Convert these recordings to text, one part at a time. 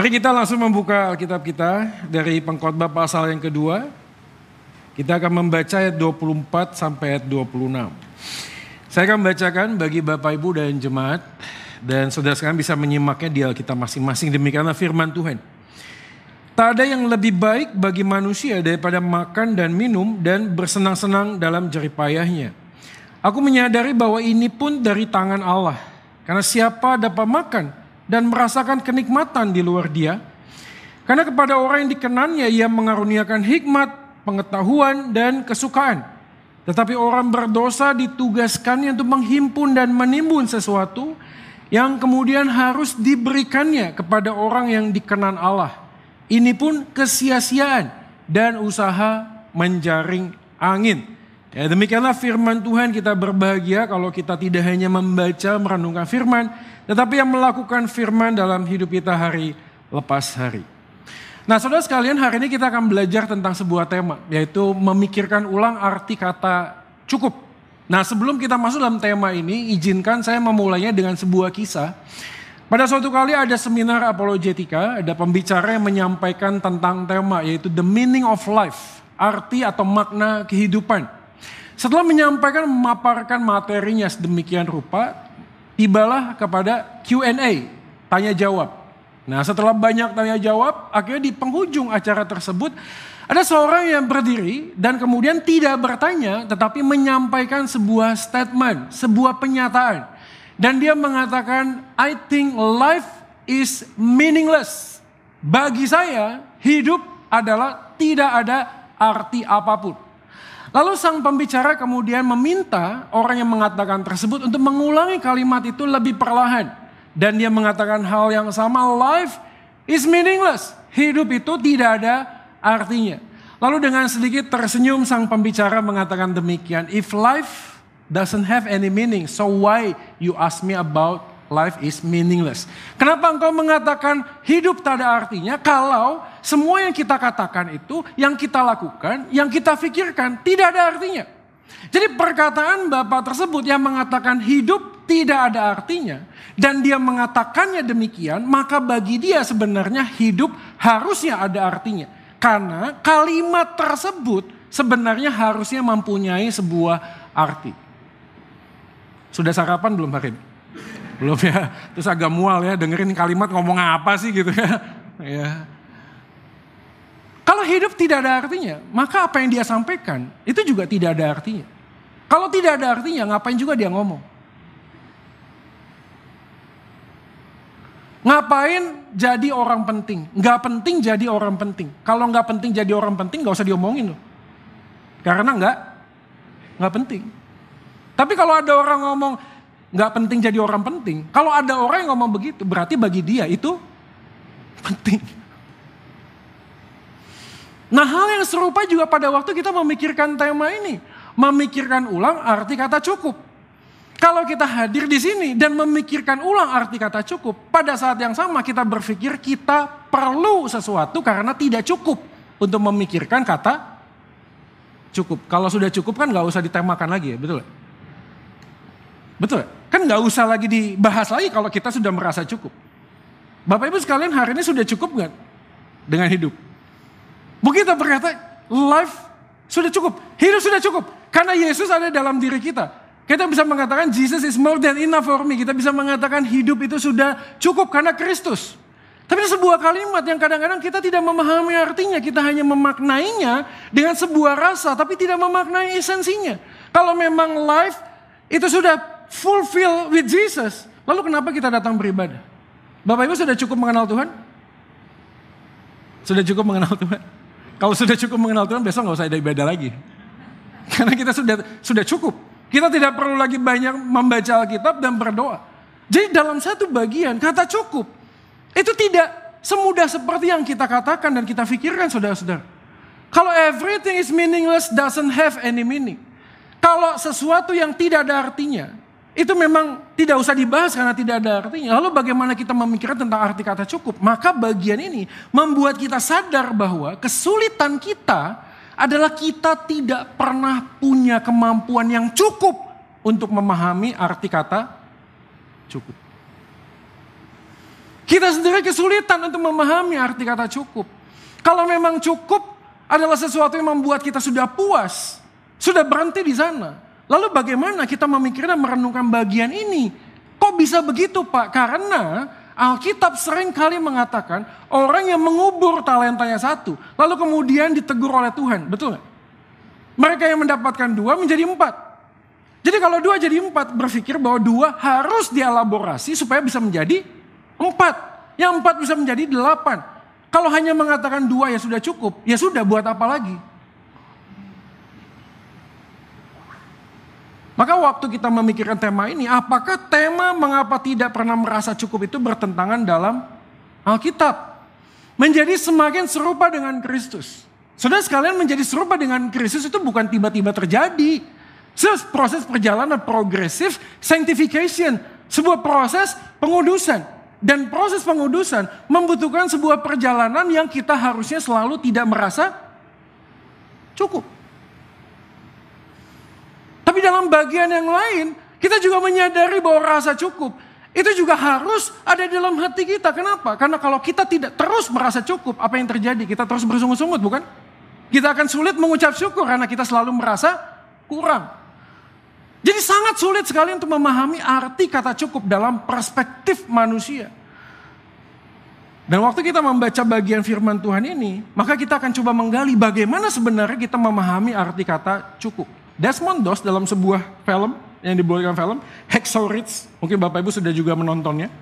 Mari kita langsung membuka Alkitab kita dari pengkhotbah pasal yang kedua. Kita akan membaca ayat 24 sampai ayat 26. Saya akan membacakan bagi Bapak Ibu dan jemaat dan saudara sekalian bisa menyimaknya di Alkitab masing-masing demikianlah firman Tuhan. Tak ada yang lebih baik bagi manusia daripada makan dan minum dan bersenang-senang dalam jeripayahnya. Aku menyadari bahwa ini pun dari tangan Allah. Karena siapa dapat makan dan merasakan kenikmatan di luar dia. Karena kepada orang yang dikenannya ia mengaruniakan hikmat, pengetahuan, dan kesukaan. Tetapi orang berdosa ditugaskannya untuk menghimpun dan menimbun sesuatu yang kemudian harus diberikannya kepada orang yang dikenan Allah. Ini pun kesia-siaan dan usaha menjaring angin. Ya, demikianlah firman Tuhan kita berbahagia kalau kita tidak hanya membaca merenungkan firman, tetapi yang melakukan firman dalam hidup kita hari lepas hari. Nah saudara sekalian hari ini kita akan belajar tentang sebuah tema, yaitu memikirkan ulang arti kata cukup. Nah sebelum kita masuk dalam tema ini, izinkan saya memulainya dengan sebuah kisah pada suatu kali ada seminar apologetika, ada pembicara yang menyampaikan tentang tema yaitu the meaning of life, arti atau makna kehidupan. Setelah menyampaikan memaparkan materinya sedemikian rupa, tibalah kepada Q&A, tanya jawab. Nah setelah banyak tanya jawab, akhirnya di penghujung acara tersebut ada seorang yang berdiri dan kemudian tidak bertanya tetapi menyampaikan sebuah statement, sebuah pernyataan. Dan dia mengatakan, I think life is meaningless. Bagi saya, hidup adalah tidak ada arti apa pun. Lalu sang pembicara kemudian meminta orang yang mengatakan tersebut untuk mengulangi kalimat itu lebih perlahan. Dan dia mengatakan hal yang sama, life is meaningless. Hidup itu tidak ada artinya. Lalu dengan sedikit tersenyum sang pembicara mengatakan demikian, if life doesn't have any meaning. So why you ask me about life is meaningless? Kenapa engkau mengatakan hidup tak ada artinya kalau semua yang kita katakan itu, yang kita lakukan, yang kita pikirkan tidak ada artinya. Jadi perkataan Bapak tersebut yang mengatakan hidup tidak ada artinya dan dia mengatakannya demikian, maka bagi dia sebenarnya hidup harusnya ada artinya. Karena kalimat tersebut sebenarnya harusnya mempunyai sebuah arti. Sudah sarapan belum hari ini? Belum ya. Terus agak mual ya dengerin kalimat ngomong apa sih gitu ya. ya. Kalau hidup tidak ada artinya, maka apa yang dia sampaikan itu juga tidak ada artinya. Kalau tidak ada artinya, ngapain juga dia ngomong? Ngapain jadi orang penting? Nggak penting jadi orang penting. Kalau nggak penting jadi orang penting, nggak usah diomongin loh. Karena nggak nggak penting. Tapi kalau ada orang ngomong nggak penting jadi orang penting, kalau ada orang yang ngomong begitu, berarti bagi dia itu penting. Nah hal yang serupa juga pada waktu kita memikirkan tema ini. Memikirkan ulang arti kata cukup. Kalau kita hadir di sini dan memikirkan ulang arti kata cukup, pada saat yang sama kita berpikir kita perlu sesuatu karena tidak cukup untuk memikirkan kata cukup. Kalau sudah cukup kan nggak usah ditemakan lagi ya, betul? Betul? Kan nggak usah lagi dibahas lagi kalau kita sudah merasa cukup. Bapak Ibu sekalian hari ini sudah cukup nggak dengan hidup? Begitu berkata, life sudah cukup, hidup sudah cukup. Karena Yesus ada dalam diri kita. Kita bisa mengatakan Jesus is more than enough for me. Kita bisa mengatakan hidup itu sudah cukup karena Kristus. Tapi sebuah kalimat yang kadang-kadang kita tidak memahami artinya. Kita hanya memaknainya dengan sebuah rasa tapi tidak memaknai esensinya. Kalau memang life itu sudah fulfill with Jesus. Lalu kenapa kita datang beribadah? Bapak Ibu sudah cukup mengenal Tuhan? Sudah cukup mengenal Tuhan? Kalau sudah cukup mengenal Tuhan, besok nggak usah ada ibadah lagi. Karena kita sudah sudah cukup. Kita tidak perlu lagi banyak membaca Alkitab dan berdoa. Jadi dalam satu bagian kata cukup itu tidak semudah seperti yang kita katakan dan kita pikirkan saudara-saudara. Kalau everything is meaningless doesn't have any meaning. Kalau sesuatu yang tidak ada artinya, itu memang tidak usah dibahas karena tidak ada artinya. Lalu bagaimana kita memikirkan tentang arti kata cukup? Maka bagian ini membuat kita sadar bahwa kesulitan kita adalah kita tidak pernah punya kemampuan yang cukup untuk memahami arti kata cukup. Kita sendiri kesulitan untuk memahami arti kata cukup. Kalau memang cukup adalah sesuatu yang membuat kita sudah puas, sudah berhenti di sana. Lalu bagaimana kita memikirkan merenungkan bagian ini? Kok bisa begitu Pak? Karena Alkitab sering kali mengatakan orang yang mengubur talentanya satu, lalu kemudian ditegur oleh Tuhan, betul nggak? Mereka yang mendapatkan dua menjadi empat. Jadi kalau dua jadi empat, berpikir bahwa dua harus dielaborasi supaya bisa menjadi empat. Yang empat bisa menjadi delapan. Kalau hanya mengatakan dua ya sudah cukup, ya sudah buat apa lagi? Maka waktu kita memikirkan tema ini, apakah tema mengapa tidak pernah merasa cukup itu bertentangan dalam Alkitab? Menjadi semakin serupa dengan Kristus. Saudara sekalian menjadi serupa dengan Kristus itu bukan tiba-tiba terjadi. Proses perjalanan progresif sanctification. Sebuah proses pengudusan. Dan proses pengudusan membutuhkan sebuah perjalanan yang kita harusnya selalu tidak merasa cukup. Tapi dalam bagian yang lain, kita juga menyadari bahwa rasa cukup itu juga harus ada dalam hati kita. Kenapa? Karena kalau kita tidak terus merasa cukup, apa yang terjadi? Kita terus bersungut-sungut, bukan? Kita akan sulit mengucap syukur karena kita selalu merasa kurang. Jadi sangat sulit sekali untuk memahami arti kata cukup dalam perspektif manusia. Dan waktu kita membaca bagian firman Tuhan ini, maka kita akan coba menggali bagaimana sebenarnya kita memahami arti kata cukup. Desmond Doss dalam sebuah film yang dibolehkan film, Ridge, mungkin Bapak Ibu sudah juga menontonnya.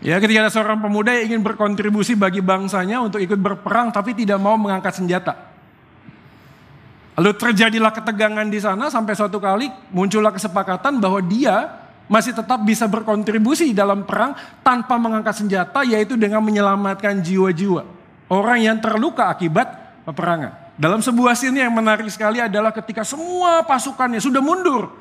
Ya, ketika ada seorang pemuda yang ingin berkontribusi bagi bangsanya untuk ikut berperang tapi tidak mau mengangkat senjata. Lalu terjadilah ketegangan di sana sampai suatu kali muncullah kesepakatan bahwa dia masih tetap bisa berkontribusi dalam perang tanpa mengangkat senjata yaitu dengan menyelamatkan jiwa-jiwa orang yang terluka akibat peperangan. Dalam sebuah scene yang menarik sekali adalah ketika semua pasukannya sudah mundur.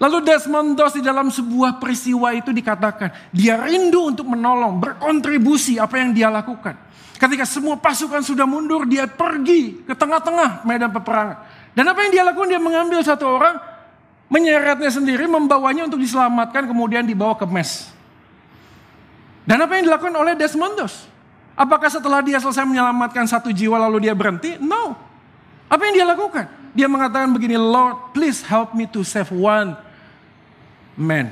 Lalu Desmond Doss di dalam sebuah peristiwa itu dikatakan, dia rindu untuk menolong, berkontribusi apa yang dia lakukan. Ketika semua pasukan sudah mundur, dia pergi ke tengah-tengah medan peperangan. Dan apa yang dia lakukan, dia mengambil satu orang, menyeretnya sendiri, membawanya untuk diselamatkan, kemudian dibawa ke mes. Dan apa yang dilakukan oleh Desmond Doss? Apakah setelah dia selesai menyelamatkan satu jiwa lalu dia berhenti? No. Apa yang dia lakukan? Dia mengatakan begini, Lord, please help me to save one man.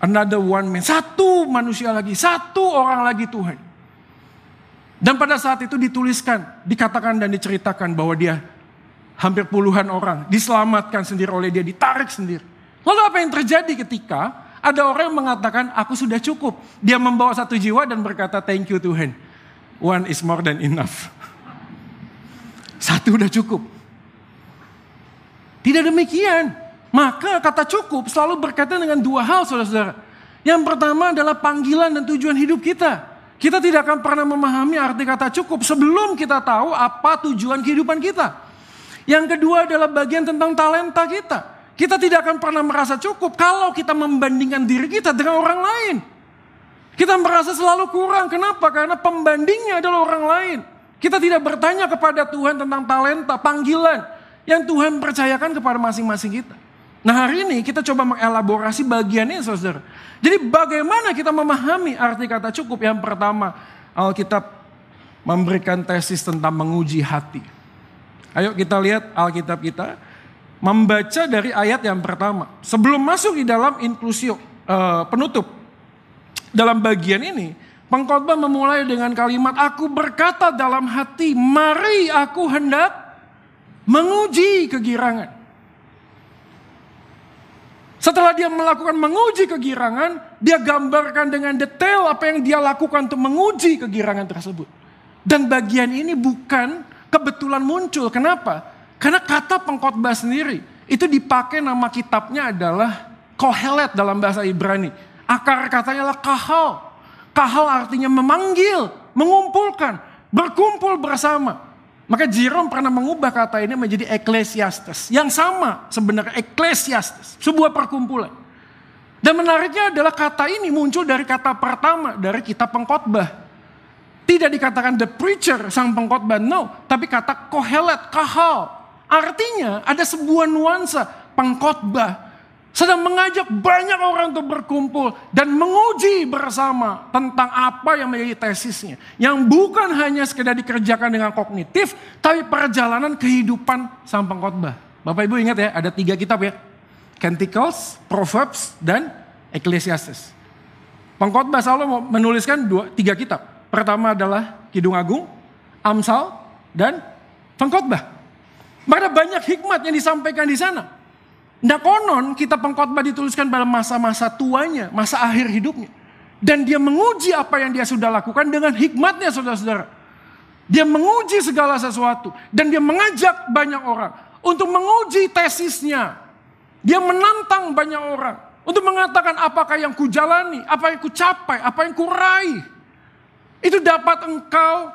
Another one man. Satu manusia lagi, satu orang lagi Tuhan. Dan pada saat itu dituliskan, dikatakan dan diceritakan bahwa dia hampir puluhan orang diselamatkan sendiri oleh dia, ditarik sendiri. Lalu apa yang terjadi ketika ada orang yang mengatakan, aku sudah cukup. Dia membawa satu jiwa dan berkata, thank you Tuhan one is more than enough. Satu udah cukup. Tidak demikian. Maka kata cukup selalu berkaitan dengan dua hal saudara-saudara. Yang pertama adalah panggilan dan tujuan hidup kita. Kita tidak akan pernah memahami arti kata cukup sebelum kita tahu apa tujuan kehidupan kita. Yang kedua adalah bagian tentang talenta kita. Kita tidak akan pernah merasa cukup kalau kita membandingkan diri kita dengan orang lain. Kita merasa selalu kurang. Kenapa? Karena pembandingnya adalah orang lain. Kita tidak bertanya kepada Tuhan tentang talenta, panggilan yang Tuhan percayakan kepada masing-masing kita. Nah hari ini kita coba mengelaborasi bagian ini saudara. Jadi bagaimana kita memahami arti kata cukup? Yang pertama Alkitab memberikan tesis tentang menguji hati. Ayo kita lihat Alkitab kita. Membaca dari ayat yang pertama. Sebelum masuk di dalam inklusio uh, penutup dalam bagian ini, pengkhotbah memulai dengan kalimat, Aku berkata dalam hati, mari aku hendak menguji kegirangan. Setelah dia melakukan menguji kegirangan, dia gambarkan dengan detail apa yang dia lakukan untuk menguji kegirangan tersebut. Dan bagian ini bukan kebetulan muncul. Kenapa? Karena kata pengkhotbah sendiri itu dipakai nama kitabnya adalah Kohelet dalam bahasa Ibrani. Akar katanya adalah kahal. Kahal artinya memanggil, mengumpulkan, berkumpul bersama. Maka Jerome pernah mengubah kata ini menjadi eklesiastes. Yang sama sebenarnya eklesiastes, sebuah perkumpulan. Dan menariknya adalah kata ini muncul dari kata pertama dari kitab pengkhotbah. Tidak dikatakan the preacher sang pengkhotbah, no, tapi kata kohelet, kahal. Artinya ada sebuah nuansa pengkhotbah sedang mengajak banyak orang untuk berkumpul dan menguji bersama tentang apa yang menjadi tesisnya. Yang bukan hanya sekedar dikerjakan dengan kognitif, tapi perjalanan kehidupan sang pengkhotbah. Bapak Ibu ingat ya, ada tiga kitab ya. Canticles, Proverbs, dan Ecclesiastes. Pengkhotbah selalu menuliskan dua, tiga kitab. Pertama adalah Kidung Agung, Amsal, dan Pengkhotbah. Ada banyak hikmat yang disampaikan di sana. Nah konon kita pengkhotbah dituliskan pada masa-masa tuanya, masa akhir hidupnya. Dan dia menguji apa yang dia sudah lakukan dengan hikmatnya saudara-saudara. Dia menguji segala sesuatu. Dan dia mengajak banyak orang untuk menguji tesisnya. Dia menantang banyak orang. Untuk mengatakan apakah yang kujalani, apa yang kucapai, apa yang kurai. Itu dapat engkau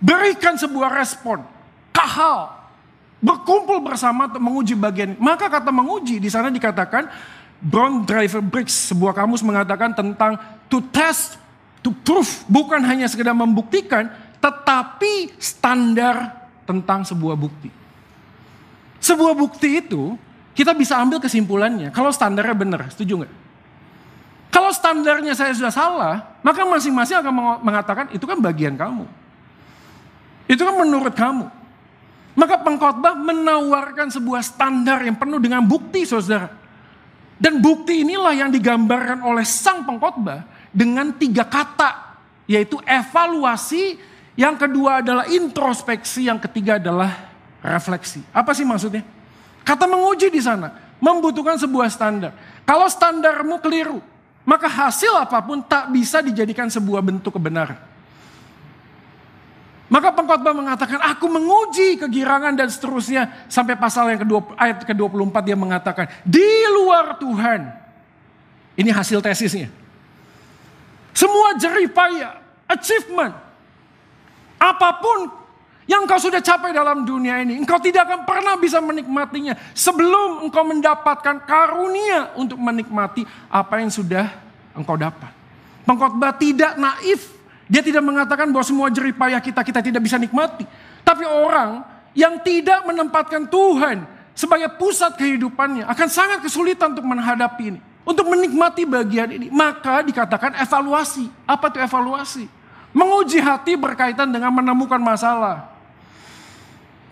berikan sebuah respon. Kahal, berkumpul bersama untuk menguji bagian. Maka kata menguji di sana dikatakan Brown Driver Briggs sebuah kamus mengatakan tentang to test, to prove bukan hanya sekedar membuktikan, tetapi standar tentang sebuah bukti. Sebuah bukti itu kita bisa ambil kesimpulannya kalau standarnya benar, setuju nggak? Kalau standarnya saya sudah salah, maka masing-masing akan mengatakan itu kan bagian kamu. Itu kan menurut kamu. Maka pengkhotbah menawarkan sebuah standar yang penuh dengan bukti saudara. Dan bukti inilah yang digambarkan oleh sang pengkhotbah dengan tiga kata. Yaitu evaluasi, yang kedua adalah introspeksi, yang ketiga adalah refleksi. Apa sih maksudnya? Kata menguji di sana, membutuhkan sebuah standar. Kalau standarmu keliru, maka hasil apa pun tak bisa dijadikan sebuah bentuk kebenaran. Maka pengkhotbah mengatakan, aku menguji kegirangan dan seterusnya. Sampai pasal yang kedua, ayat ke-24 dia mengatakan, di luar Tuhan. Ini hasil tesisnya. Semua jeripaya, achievement, apa pun yang kau sudah capai dalam dunia ini, engkau tidak akan pernah bisa menikmatinya sebelum engkau mendapatkan karunia untuk menikmati apa yang sudah engkau dapat. Pengkhotbah tidak naif dia tidak mengatakan bahwa semua jeripayah kita kita tidak bisa nikmati. Tapi orang yang tidak menempatkan Tuhan sebagai pusat kehidupannya akan sangat kesulitan untuk menghadapi ini. Untuk menikmati bagian ini. Maka dikatakan evaluasi. Apa itu evaluasi? Menguji hati berkaitan dengan menemukan masalah.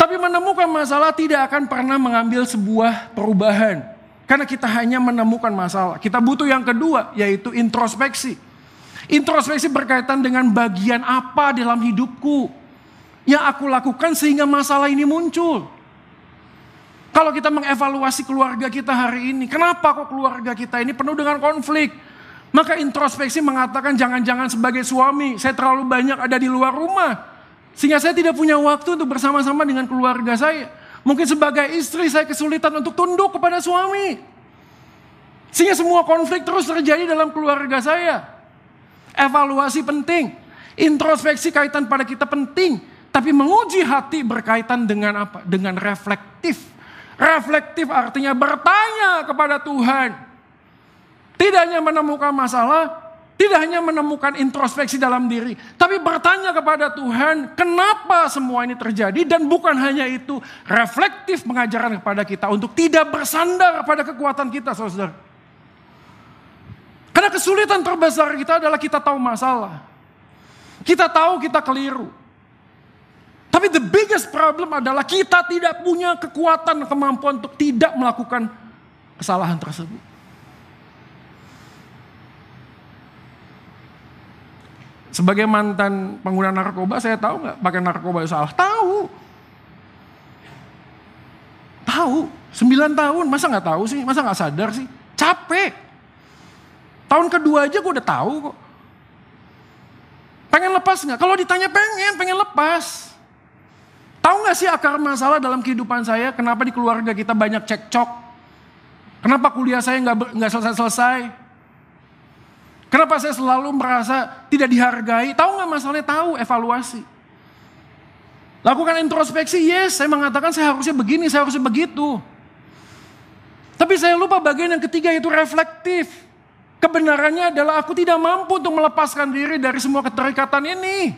Tapi menemukan masalah tidak akan pernah mengambil sebuah perubahan. Karena kita hanya menemukan masalah. Kita butuh yang kedua yaitu introspeksi. Introspeksi berkaitan dengan bagian apa dalam hidupku yang aku lakukan sehingga masalah ini muncul. Kalau kita mengevaluasi keluarga kita hari ini, kenapa kok keluarga kita ini penuh dengan konflik? Maka introspeksi mengatakan jangan-jangan sebagai suami saya terlalu banyak ada di luar rumah. Sehingga saya tidak punya waktu untuk bersama-sama dengan keluarga saya. Mungkin sebagai istri saya kesulitan untuk tunduk kepada suami. Sehingga semua konflik terus terjadi dalam keluarga saya. Evaluasi penting. Introspeksi kaitan pada kita penting. Tapi menguji hati berkaitan dengan apa? Dengan reflektif. Reflektif artinya bertanya kepada Tuhan. Tidak hanya menemukan masalah, tidak hanya menemukan introspeksi dalam diri, tapi bertanya kepada Tuhan, kenapa semua ini terjadi dan bukan hanya itu, reflektif mengajarkan kepada kita untuk tidak bersandar pada kekuatan kita, Saudara. Karena kesulitan terbesar kita adalah kita tahu masalah. Kita tahu kita keliru. Tapi the biggest problem adalah kita tidak punya kekuatan kemampuan untuk tidak melakukan kesalahan tersebut. Sebagai mantan pengguna narkoba, saya tahu nggak pakai narkoba itu salah? Tahu. Tahu. Sembilan tahun, masa nggak tahu sih? Masa nggak sadar sih? Capek. Tahun kedua aja gue udah tahu kok. Pengen lepas nggak? Kalau ditanya pengen, pengen lepas. Tahu nggak sih akar masalah dalam kehidupan saya? Kenapa di keluarga kita banyak cekcok? Kenapa kuliah saya nggak nggak selesai-selesai? Kenapa saya selalu merasa tidak dihargai? Tahu nggak masalahnya? Tahu, evaluasi. Lakukan introspeksi, yes, saya mengatakan saya harusnya begini, saya harusnya begitu. Tapi saya lupa bagian yang ketiga itu reflektif. Kebenarannya adalah aku tidak mampu untuk melepaskan diri dari semua keterikatan ini.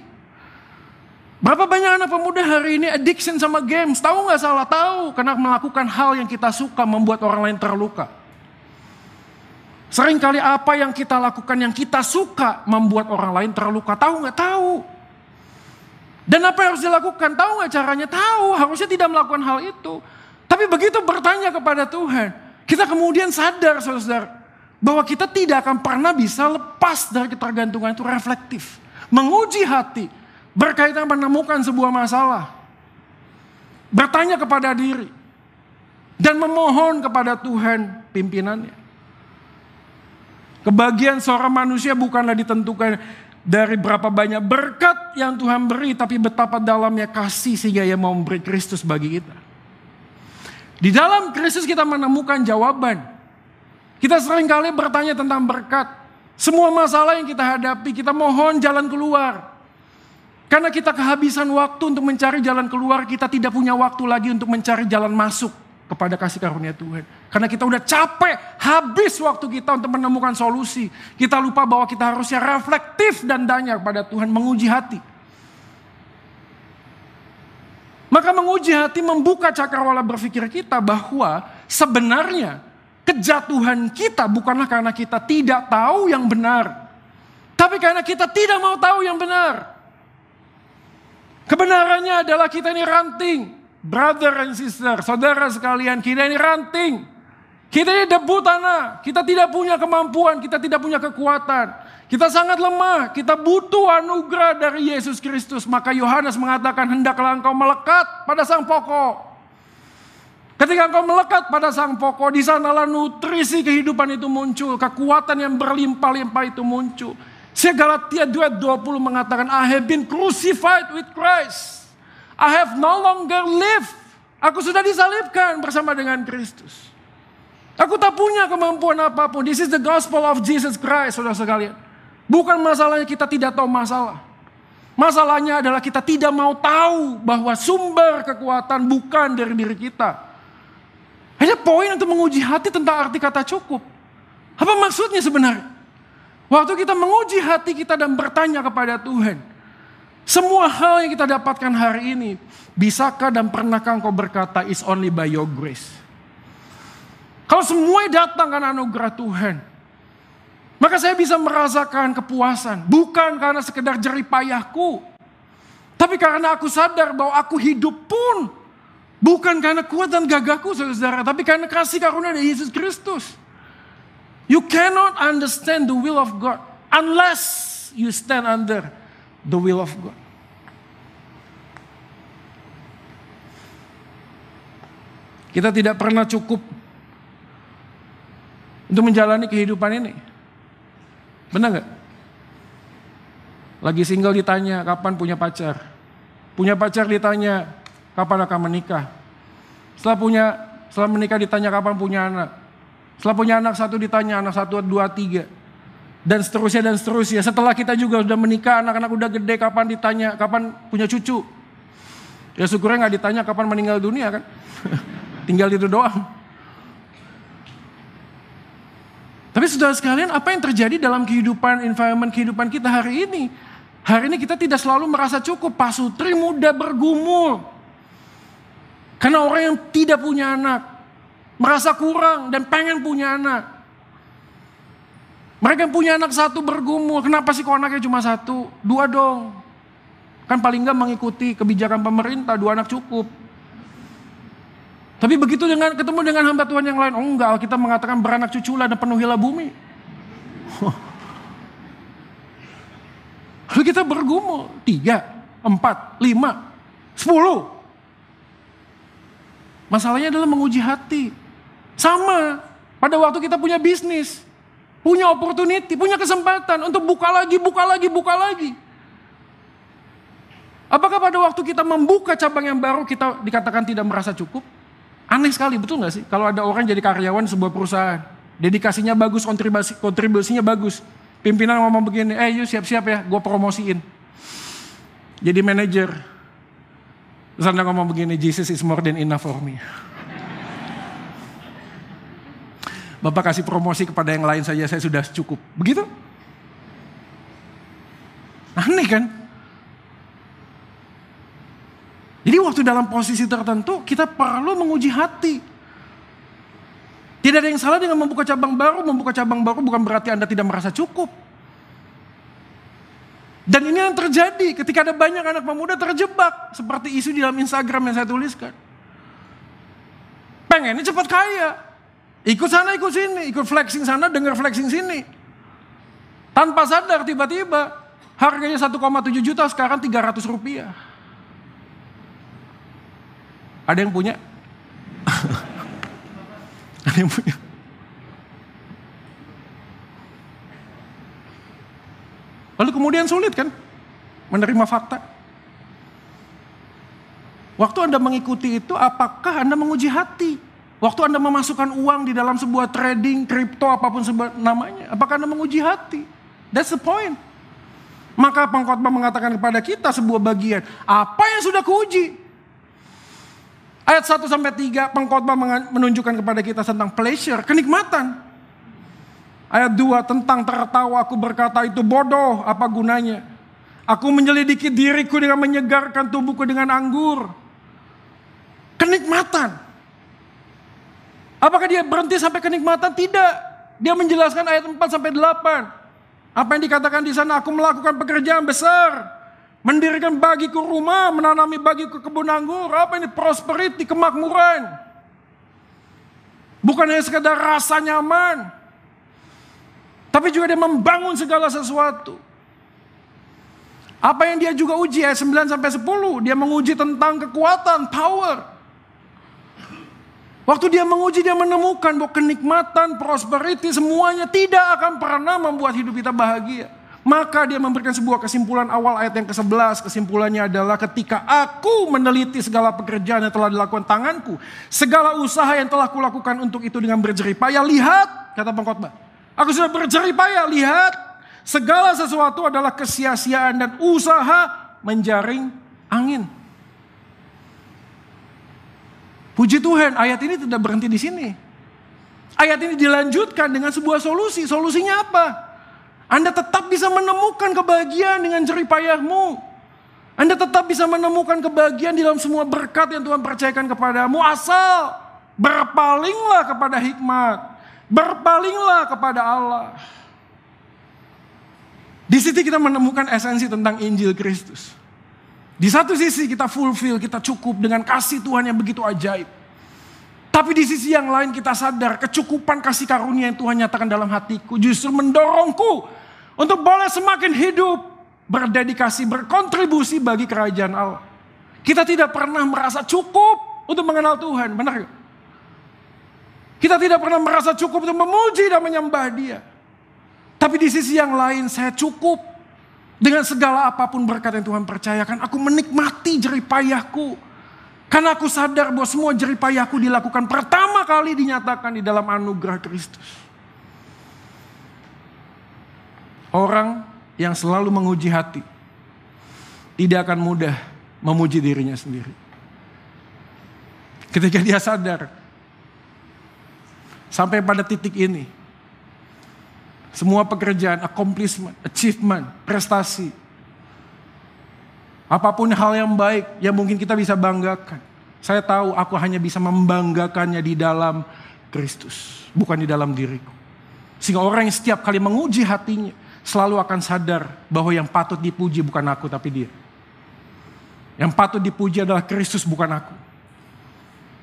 Berapa banyak anak pemuda hari ini addiction sama games? Tahu nggak salah? Tahu. Karena melakukan hal yang kita suka membuat orang lain terluka. Seringkali apa yang kita lakukan yang kita suka membuat orang lain terluka. Tahu nggak? Tahu. Dan apa yang harus dilakukan? Tahu nggak caranya? Tahu. Harusnya tidak melakukan hal itu. Tapi begitu bertanya kepada Tuhan, kita kemudian sadar saudara bahwa kita tidak akan pernah bisa lepas dari ketergantungan itu reflektif. Menguji hati, berkaitan menemukan sebuah masalah. Bertanya kepada diri. Dan memohon kepada Tuhan pimpinannya. Kebahagiaan seorang manusia bukanlah ditentukan dari berapa banyak berkat yang Tuhan beri, tapi betapa dalamnya kasih sehingga ia mau memberi Kristus bagi kita. Di dalam Kristus kita menemukan jawaban. Kita sering kali bertanya tentang berkat. Semua masalah yang kita hadapi, kita mohon jalan keluar. Karena kita kehabisan waktu untuk mencari jalan keluar, kita tidak punya waktu lagi untuk mencari jalan masuk kepada kasih karunia Tuhan. Karena kita udah capek, habis waktu kita untuk menemukan solusi. Kita lupa bahwa kita harusnya reflektif dan danya kepada Tuhan, menguji hati. Maka menguji hati membuka cakrawala berpikir kita bahwa sebenarnya kejatuhan kita bukanlah karena kita tidak tahu yang benar. Tapi karena kita tidak mau tahu yang benar. Kebenarannya adalah kita ini ranting. Brother and sister, saudara sekalian, kita ini ranting. Kita ini debu tanah, kita tidak punya kemampuan, kita tidak punya kekuatan. Kita sangat lemah, kita butuh anugerah dari Yesus Kristus. Maka Yohanes mengatakan hendaklah engkau melekat pada sang pokok. Ketika engkau melekat pada sang pokok, di sanalah nutrisi kehidupan itu muncul, kekuatan yang berlimpah-limpah itu muncul. Galatia 2.20 mengatakan, I have been crucified with Christ. I have no longer lived. Aku sudah disalibkan bersama dengan Kristus. Aku tak punya kemampuan apa pun. This is the gospel of Jesus Christ, saudara sekalian. Bukan masalahnya kita tidak tahu masalah. Masalahnya adalah kita tidak mau tahu bahwa sumber kekuatan bukan dari diri kita. Hanya poin untuk menguji hati tentang arti kata cukup. Apa maksudnya sebenarnya? Waktu kita menguji hati kita dan bertanya kepada Tuhan. Semua hal yang kita dapatkan hari ini, bisakah dan pernahkah engkau berkata, is only by your grace. Kalau semua datang karena anugerah Tuhan, maka saya bisa merasakan kepuasan. Bukan karena sekedar jerih payahku. Tapi karena aku sadar bahwa aku hidup pun bukan karena kuat dan gagahku saudara. Tapi karena kasih karunia dari Yesus Kristus. You cannot understand the will of God unless you stand under the will of God. Kita tidak pernah cukup untuk menjalani kehidupan ini. Benar nggak? Lagi single ditanya kapan punya pacar. Punya pacar ditanya kapan akan menikah. Setelah punya, setelah menikah ditanya kapan punya anak. Setelah punya anak satu ditanya, anak satu, dua, tiga. Dan seterusnya dan seterusnya. Setelah kita juga sudah menikah, anak-anak udah gede, kapan ditanya, kapan punya cucu. Ya syukurnya nggak ditanya kapan meninggal dunia kan. Tinggal itu doang. Tapi saudara sekalian, apa yang terjadi dalam kehidupan, environment kehidupan kita hari ini? Hari ini kita tidak selalu merasa cukup. Pasutri muda bergumul. Karena orang yang tidak punya anak, merasa kurang dan pengen punya anak. Mereka yang punya anak satu bergumul, kenapa sih kok anaknya cuma satu? Dua dong. Kan paling nggak mengikuti kebijakan pemerintah, dua anak cukup. Tapi begitu dengan ketemu dengan hamba Tuhan yang lain, oh enggak, kita mengatakan beranak cuculah dan penuhilah bumi. Lalu kita bergumul, tiga, empat, lima, sepuluh. Masalahnya adalah menguji hati. Sama pada waktu kita punya bisnis, punya opportunity, punya kesempatan untuk buka lagi, buka lagi, buka lagi. Apakah pada waktu kita membuka cabang yang baru kita dikatakan tidak merasa cukup? Aneh sekali, betul nggak sih? Kalau ada orang jadi karyawan sebuah perusahaan, dedikasinya bagus, kontribusi, kontribusinya bagus. Pimpinan ngomong begini, eh yuk siap-siap ya, gue promosiin. Jadi manajer. Terus ngomong begini, Jesus is more than enough for me. Bapak kasih promosi kepada yang lain saja saya sudah cukup. Begitu? Aneh kan? dalam posisi tertentu kita perlu menguji hati. Tidak ada yang salah dengan membuka cabang baru. Membuka cabang baru bukan berarti Anda tidak merasa cukup. Dan ini yang terjadi ketika ada banyak anak pemuda terjebak. Seperti isu di dalam Instagram yang saya tuliskan. Pengennya cepat kaya. Ikut sana, ikut sini. Ikut flexing sana, dengar flexing sini. Tanpa sadar tiba-tiba harganya 1,7 juta sekarang 300 rupiah. Ada yang punya? Ada yang punya? Lalu kemudian sulit kan menerima fakta. Waktu Anda mengikuti itu, apakah Anda menguji hati? Waktu Anda memasukkan uang di dalam sebuah trading, kripto, apa pun sebut namanya, apakah Anda menguji hati? That's the point. Maka pengkhotbah mengatakan kepada kita sebuah bagian, apa yang sudah kuuji? Ayat 1 sampai 3 pengkhotbah menunjukkan kepada kita tentang pleasure, kenikmatan. Ayat 2 tentang tertawa aku berkata itu bodoh, apa gunanya? Aku menyelidiki diriku dengan menyegarkan tubuhku dengan anggur. Kenikmatan. Apakah dia berhenti sampai kenikmatan? Tidak. Dia menjelaskan ayat 4 sampai 8. Apa yang dikatakan di sana? Aku melakukan pekerjaan besar. Mendirikan bagiku rumah, menanami bagiku kebun anggur. Apa ini? Prosperity, kemakmuran. Bukan hanya sekedar rasa nyaman. Tapi juga dia membangun segala sesuatu. Apa yang dia juga uji ayat 9 sampai 10, dia menguji tentang kekuatan, power. Waktu dia menguji dia menemukan bahwa kenikmatan, prosperity semuanya tidak akan pernah membuat hidup kita bahagia. Maka dia memberikan sebuah kesimpulan awal ayat yang ke-11. Kesimpulannya adalah ketika aku meneliti segala pekerjaan yang telah dilakukan tanganku. Segala usaha yang telah kulakukan untuk itu dengan berjerih payah. Lihat, kata pengkhotbah. Aku sudah berjerih payah, lihat. Segala sesuatu adalah kesia-siaan dan usaha menjaring angin. Puji Tuhan, ayat ini tidak berhenti di sini. Ayat ini dilanjutkan dengan sebuah solusi. Solusinya apa? Anda tetap bisa menemukan kebahagiaan dengan jerih payahmu. Anda tetap bisa menemukan kebahagiaan di dalam semua berkat yang Tuhan percayakan kepadamu. Asal berpalinglah kepada hikmat. Berpalinglah kepada Allah. Di situ kita menemukan esensi tentang Injil Kristus. Di satu sisi kita fulfill, kita cukup dengan kasih Tuhan yang begitu ajaib. Tapi di sisi yang lain kita sadar kecukupan kasih karunia yang Tuhan nyatakan dalam hatiku justru mendorongku untuk boleh semakin hidup, berdedikasi, berkontribusi bagi kerajaan Allah. Kita tidak pernah merasa cukup untuk mengenal Tuhan, benar gak? Kita tidak pernah merasa cukup untuk memuji dan menyembah dia. Tapi di sisi yang lain saya cukup dengan segala apa pun berkat yang Tuhan percayakan. Aku menikmati jeripayahku. Karena aku sadar bahwa semua jeripayahku dilakukan pertama kali dinyatakan di dalam anugerah Kristus. Orang yang selalu menguji hati tidak akan mudah memuji dirinya sendiri. Ketika dia sadar Sampai pada titik ini. Semua pekerjaan, accomplishment, achievement, prestasi. Apa pun hal yang baik yang mungkin kita bisa banggakan. Saya tahu aku hanya bisa membanggakannya di dalam Kristus. Bukan di dalam diriku. Sehingga orang yang setiap kali menguji hatinya. Selalu akan sadar bahwa yang patut dipuji bukan aku tapi dia. Yang patut dipuji adalah Kristus bukan aku.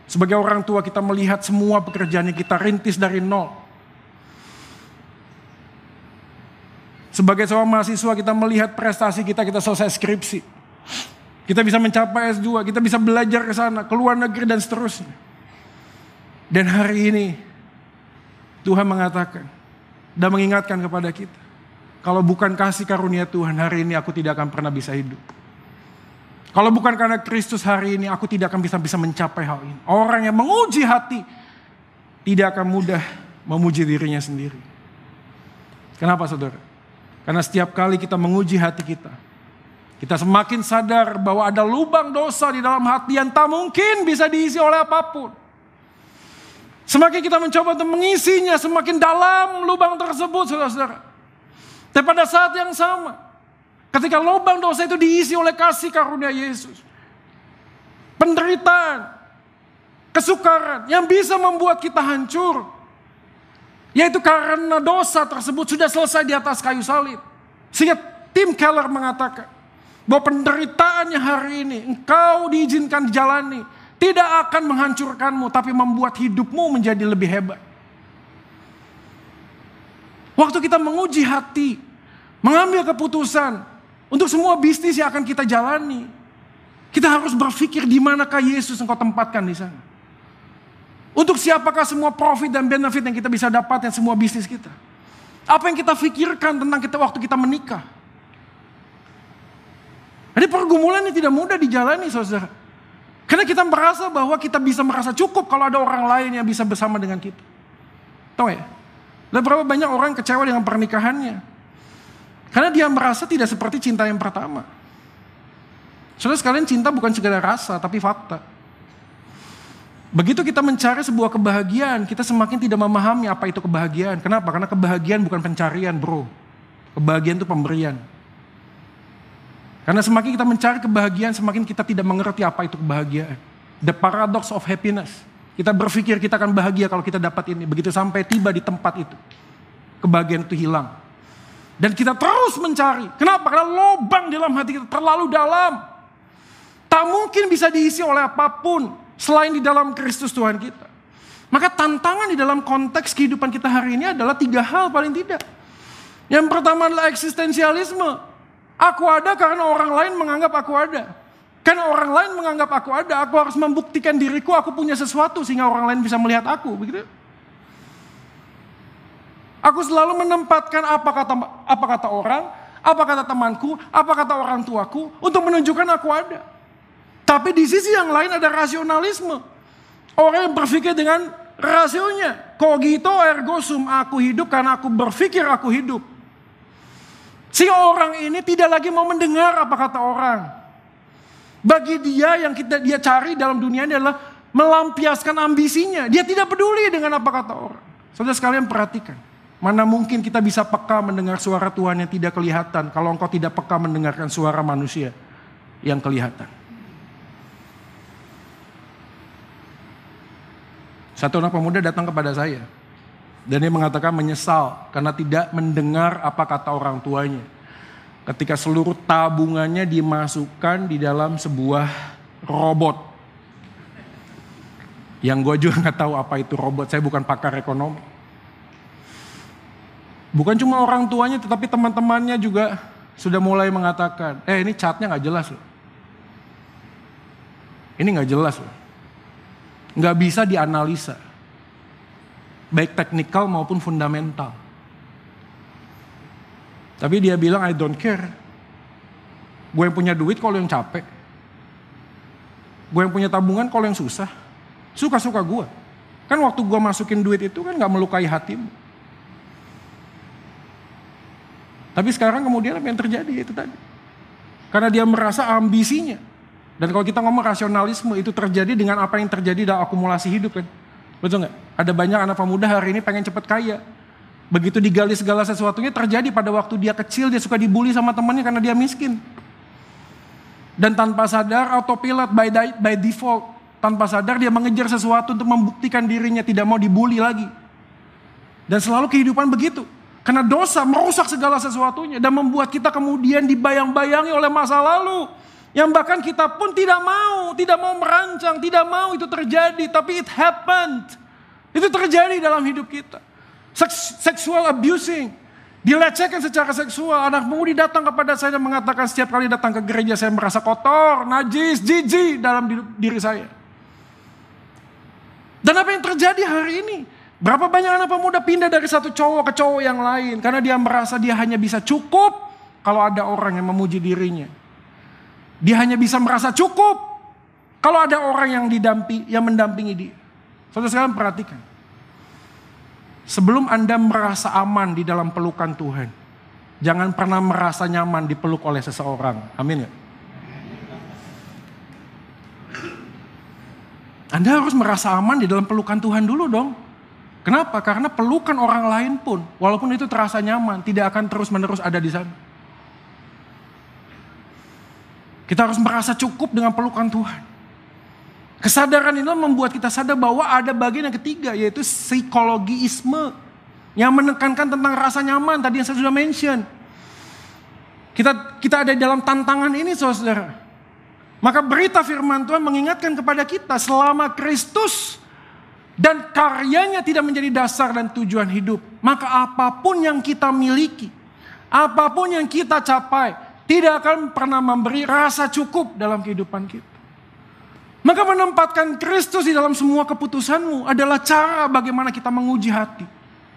Sebagai orang tua kita melihat semua pekerjaan yang kita rintis dari nol. Sebagai seorang mahasiswa kita melihat prestasi kita, kita selesai skripsi. Kita bisa mencapai S2, kita bisa belajar ke sana, ke luar negeri dan seterusnya. Dan hari ini Tuhan mengatakan dan mengingatkan kepada kita. Kalau bukan kasih karunia Tuhan, hari ini aku tidak akan pernah bisa hidup. Kalau bukan karena Kristus hari ini, aku tidak akan bisa bisa mencapai hal ini. Orang yang menguji hati tidak akan mudah memuji dirinya sendiri. Kenapa saudara? Karena setiap kali kita menguji hati kita, kita semakin sadar bahwa ada lubang dosa di dalam hati yang tak mungkin bisa diisi oleh apa pun. Semakin kita mencoba untuk mengisinya, semakin dalam lubang tersebut, saudara-saudara. Tapi pada saat yang sama, Ketika lubang dosa itu diisi oleh kasih karunia Yesus. penderitaan, kesukaran yang bisa membuat kita hancur. Yaitu karena dosa tersebut sudah selesai di atas kayu salib. Sehingga Tim Keller mengatakan bahwa penderitaannya hari ini engkau diizinkan dijalani tidak akan menghancurkanmu tapi membuat hidupmu menjadi lebih hebat. Waktu kita menguji hati, mengambil keputusan untuk semua bisnis yang akan kita jalani, kita harus berpikir di manakah Yesus engkau tempatkan di sana. Untuk siapakah semua profit dan benefit yang kita bisa dapatkan semua bisnis kita? Apa yang kita pikirkan tentang kita waktu kita menikah? Jadi pergumulan ini tidak mudah dijalani saudara. Karena kita merasa bahwa kita bisa merasa cukup kalau ada orang lain yang bisa bersama dengan kita. Tahu ya? Dan berapa banyak orang kecewa dengan pernikahannya. Karena dia merasa tidak seperti cinta yang pertama. Saudara sekalian cinta bukan segala rasa tapi fakta. Begitu kita mencari sebuah kebahagiaan, kita semakin tidak memahami apa itu kebahagiaan. Kenapa? Karena kebahagiaan bukan pencarian, bro. Kebahagiaan itu pemberian. Karena semakin kita mencari kebahagiaan, semakin kita tidak mengerti apa itu kebahagiaan. The paradox of happiness. Kita berpikir kita akan bahagia kalau kita dapat ini. Begitu sampai tiba di tempat itu. Kebahagiaan itu hilang. Dan kita terus mencari. Kenapa? Karena lubang dalam hati kita terlalu dalam. Tak mungkin bisa diisi oleh apa pun selain di dalam Kristus Tuhan kita. Maka tantangan di dalam konteks kehidupan kita hari ini adalah tiga hal paling tidak. Yang pertama adalah eksistensialisme. Aku ada karena orang lain menganggap aku ada. Karena orang lain menganggap aku ada, aku harus membuktikan diriku aku punya sesuatu sehingga orang lain bisa melihat aku, begitu. Aku selalu menempatkan apa kata apa kata orang, apa kata temanku, apa kata orang tuaku untuk menunjukkan aku ada. Tapi di sisi yang lain ada rasionalisme. Orang yang berpikir dengan rasionya. Kogito ergo sum aku hidup karena aku berpikir aku hidup. Sehingga orang ini tidak lagi mau mendengar apa kata orang. Bagi dia yang kita dia cari dalam dunia ini adalah melampiaskan ambisinya. Dia tidak peduli dengan apa kata orang. Saudara sekalian perhatikan. Mana mungkin kita bisa peka mendengar suara Tuhan yang tidak kelihatan kalau engkau tidak peka mendengarkan suara manusia yang kelihatan. Satu anak pemuda datang kepada saya. Dan dia mengatakan menyesal karena tidak mendengar apa kata orang tuanya. Ketika seluruh tabungannya dimasukkan di dalam sebuah robot. Yang gue juga nggak tahu apa itu robot, saya bukan pakar ekonomi. Bukan cuma orang tuanya tetapi teman-temannya juga sudah mulai mengatakan, eh ini catnya nggak jelas loh. Ini nggak jelas loh nggak bisa dianalisa. Baik teknikal maupun fundamental. Tapi dia bilang I don't care. Gue yang punya duit kalau yang capek. Gue yang punya tabungan kalau yang susah. Suka-suka gue. Kan waktu gue masukin duit itu kan gak melukai hatimu. Tapi sekarang kemudian apa yang terjadi itu tadi. Karena dia merasa ambisinya dan kalau kita ngomong rasionalisme itu terjadi dengan apa yang terjadi dalam akumulasi hidup kan. Betul nggak? Ada banyak anak pemuda hari ini pengen cepat kaya. Begitu digali segala sesuatunya terjadi pada waktu dia kecil dia suka dibully sama temannya karena dia miskin. Dan tanpa sadar autopilot by, by default. Tanpa sadar dia mengejar sesuatu untuk membuktikan dirinya tidak mau dibully lagi. Dan selalu kehidupan begitu. Karena dosa merusak segala sesuatunya dan membuat kita kemudian dibayang-bayangi oleh masa lalu. Yang bahkan kita pun tidak mau, tidak mau merancang, tidak mau itu terjadi. Tapi it happened. Itu terjadi dalam hidup kita. Sexual abusing. Dilecehkan secara seksual. Anak mudi datang kepada saya dan mengatakan setiap kali datang ke gereja saya merasa kotor, najis, jijik dalam diri saya. Dan apa yang terjadi hari ini? Berapa banyak anak pemuda pindah dari satu cowok ke cowok yang lain. Karena dia merasa dia hanya bisa cukup kalau ada orang yang memuji dirinya. Dia hanya bisa merasa cukup kalau ada orang yang didampi, yang mendampingi dia. Saudara sekalian perhatikan. Sebelum Anda merasa aman di dalam pelukan Tuhan, jangan pernah merasa nyaman dipeluk oleh seseorang. Amin ya. Anda harus merasa aman di dalam pelukan Tuhan dulu dong. Kenapa? Karena pelukan orang lain pun, walaupun itu terasa nyaman, tidak akan terus-menerus ada di sana. Kita harus merasa cukup dengan pelukan Tuhan. Kesadaran inilah membuat kita sadar bahwa ada bagian yang ketiga yaitu psikologiisme yang menekankan tentang rasa nyaman tadi yang saya sudah mention. Kita kita ada dalam tantangan ini saudara. Maka berita firman Tuhan mengingatkan kepada kita selama Kristus dan karyanya tidak menjadi dasar dan tujuan hidup. Maka apa pun yang kita miliki, apa pun yang kita capai, tidak akan pernah memberi rasa cukup dalam kehidupan kita. Maka menempatkan Kristus di dalam semua keputusanmu adalah cara bagaimana kita menguji hati.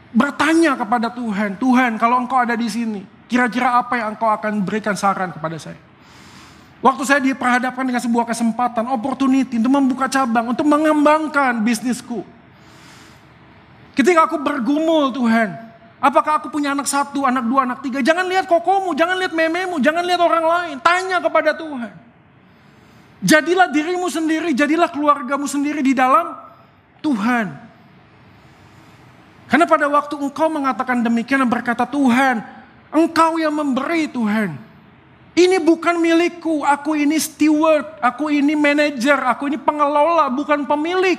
Bertanya kepada Tuhan, Tuhan kalau engkau ada di sini, kira-kira apa yang engkau akan berikan saran kepada saya? Waktu saya diperhadapkan dengan sebuah kesempatan, opportunity untuk membuka cabang, untuk mengembangkan bisnisku. Ketika aku bergumul Tuhan, apakah aku punya anak satu, anak dua, anak tiga. Jangan lihat kokomu, jangan lihat mememu, jangan lihat orang lain. Tanya kepada Tuhan. Jadilah dirimu sendiri, jadilah keluargamu sendiri di dalam Tuhan. Karena pada waktu engkau mengatakan demikian dan berkata Tuhan, engkau yang memberi Tuhan. Ini bukan milikku, aku ini steward, aku ini manajer, aku ini pengelola, bukan pemilik.